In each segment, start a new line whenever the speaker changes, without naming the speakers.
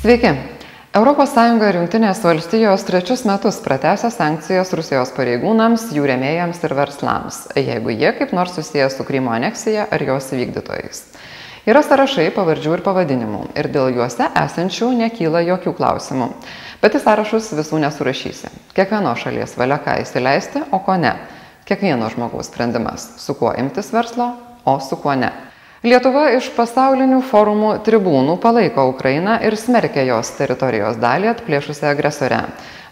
Sveiki. ES ir Junktinės valstijos trečius metus pratęsia sankcijas Rusijos pareigūnams, jų rėmėjams ir verslams, jeigu jie kaip nors susijęs su Krymo aneksija ar jos vykdytojais. Yra sąrašai pavardžių ir pavadinimų ir dėl juose esančių nekyla jokių klausimų. Bet į sąrašus visų nesurašysi. Kiekvieno šalies valia ką įsileisti, o ko ne. Kiekvieno žmogaus sprendimas, su kuo imtis verslo, o su kuo ne. Lietuva iš pasaulinių forumų tribūnų palaiko Ukrainą ir smerkia jos teritorijos dalį atplėšusią agresorę.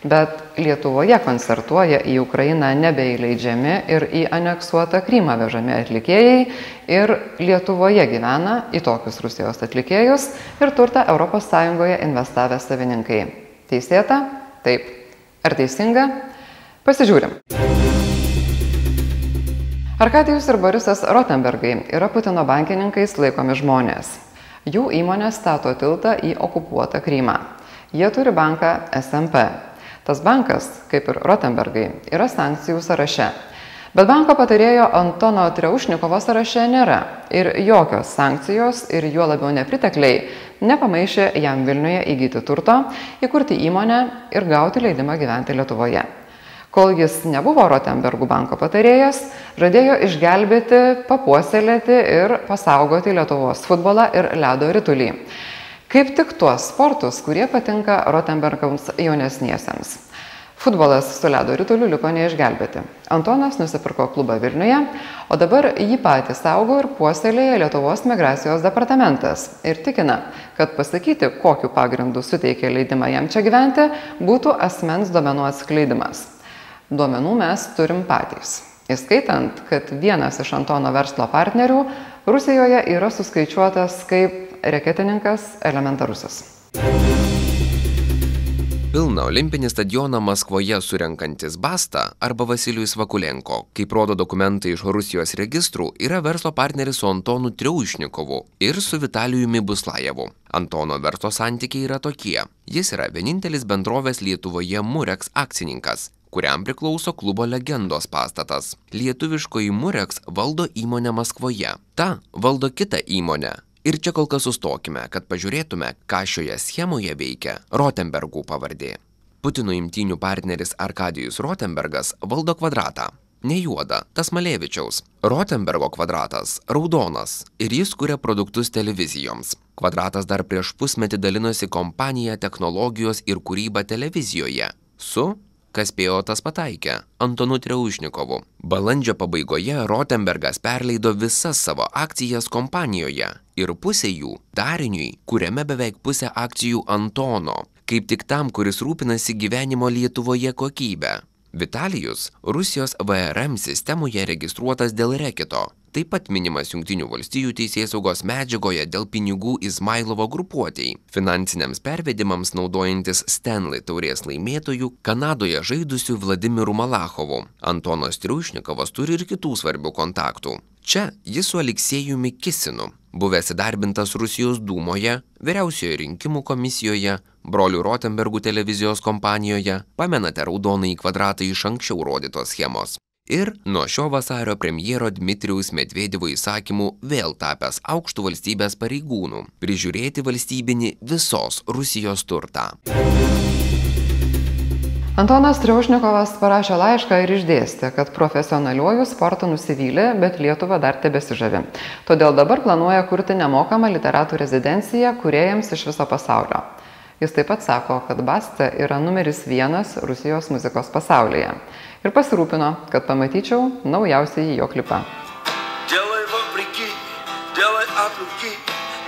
Bet Lietuvoje koncertuoja į Ukrainą nebeįleidžiami ir į aneksuotą Krymą vežami atlikėjai ir Lietuvoje gyvena į tokius Rusijos atlikėjus ir turtą ES investavę savininkai. Teisėta? Taip. Ar teisinga? Pasižiūrim. Arkadijus ir Borisas Rotenbergai yra Putino bankininkais laikomi žmonės. Jų įmonė stato tiltą į okupuotą Krymą. Jie turi banką SMP. Tas bankas, kaip ir Rotenbergai, yra sankcijų sąraše. Bet banko patarėjo Antono Treušnikovo sąraše nėra ir jokios sankcijos ir juo labiau nepritekliai nepamaišė jam Vilniuje įgyti turto, įkurti įmonę ir gauti leidimą gyventi Lietuvoje. Kol jis nebuvo Rotenbergų banko patarėjas, žadėjo išgelbėti, papuoselėti ir pasaugoti Lietuvos futbolą ir ledo ritulį. Kaip tik tuos sportus, kurie patinka Rotenbergams jaunesniesiems. Futbolas su ledo rituliu liko neišgelbėti. Antonas nusipirko klubą Vilniuje, o dabar jį patį saugo ir puoselėja Lietuvos migracijos departamentas ir tikina, kad pasakyti, kokiu pagrindu suteikė leidimą jam čia gyventi, būtų asmens duomenų atskleidimas duomenų mes turim patys. Įskaitant, kad vienas iš Antono verslo partnerių Rusijoje yra suskaičiuotas kaip reketininkas elementarusis.
Pilną olimpinį stadioną Maskvoje surenkantis Basta arba Vasilijus Vakulenko, kaip rodo dokumentai iš Rusijos registrų, yra verslo partneris su Antonu Triaušnikovu ir su Vitalijumi Buslajevu. Antono verslo santykiai yra tokie. Jis yra vienintelis bendrovės Lietuvoje Murex akcininkas kuriam priklauso klubo legendos pastatas. Lietuviškoji Murex valdo įmonę Maskvoje. Ta valdo kitą įmonę. Ir čia kol kas sustokime, kad pažiūrėtume, ką šioje schemoje veikia Rotenbergų pavardė. Putino imtynių partneris Arkadijus Rotenbergas valdo kvadratą. Ne juoda, tas Malevičiaus. Rotenbergo kvadratas - raudonas ir jis kuria produktus televizijoms. Kvadratas dar prieš pusmetį dalinosi kompanija technologijos ir kūryba televizijoje su kas spėjo tas pataikė? Antanu triaušnikovu balandžio pabaigoje rotenbergas perleido visas savo akcijas kompanijoje. Ir pusė jų dariniui kuriame beveik pusė akcijų antono. Kaip tik tam kuris rūpinasi gyvenimo lietuvoje kokybe vitalijus rusijos vrm sistemoje registruotas dėl rekito taip pat minimas jungtinių valstijų teisėsaugos medžiagoje dėl pinigų izmailovo grupuotei finansiniams pervedimams naudojantis stenli taurės laimėtoju kanadoje žaidusiu vladimiru malachovu. Antonas triušnikovas turi ir kitų svarbių kontaktų. Čia jis su aleksėjumi kisinu buvęs įdarbintas rusijos dūmoje vyriausioje rinkimų komisijoje brolių rotenbergų televizijos kompanijoje. Pamenate raudonąjį kvadratą iš anksčiau rodytos schemos ir nuo šio vasario premjero dmitrijaus medvedevo įsakymu vėl tapęs aukštu valstybės pareigūnu prižiūrėti valstybinį visos rusijos turtą
Antonas Triaušnikovas parašė laišką ir išdėstė, kad profesionaliuoju sportu nusivylė, bet Lietuva dar tebesižavi. Todėl dabar planuoja kurti nemokamą literatų rezidenciją kuriejams iš viso pasaulio. Jis taip pat sako, kad Basta yra numeris vienas Rusijos muzikos pasaulyje ir pasirūpino, kad pamatyčiau naujausiai jo klipą. Делай вопреки, делай от руки,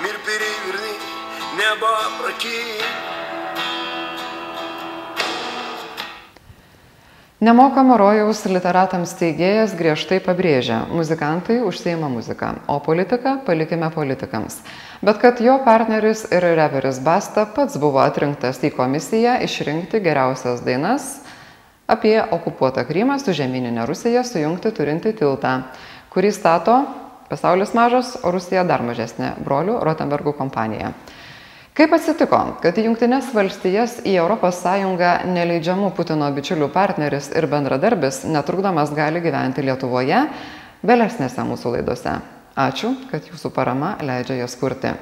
мир переверни, небо опрокинь. Nemokamo rojaus literatams teigėjas griežtai pabrėžia, muzikantai užsieima muziką, o politiką palikime politikams. Bet kad jo partneris ir reperis Basta pats buvo atrinktas į komisiją išrinkti geriausias dainas, apie okupuotą Krymą su žemyninė Rusija sujungti turinti tiltą, kurį stato pasaulis mažas, o Rusija dar mažesnė - brolių Rotenbergų kompanija kaip atsitiko kad į jungtines valstijas į europos sąjungą neįleidžiamų putino bičiulių partneris ir bendradarbis netrukdomas gali gyventi lietuvoje? Vėlesnėse mūsų laidose. Ačiū kad jūsų parama leidžia jas kurti.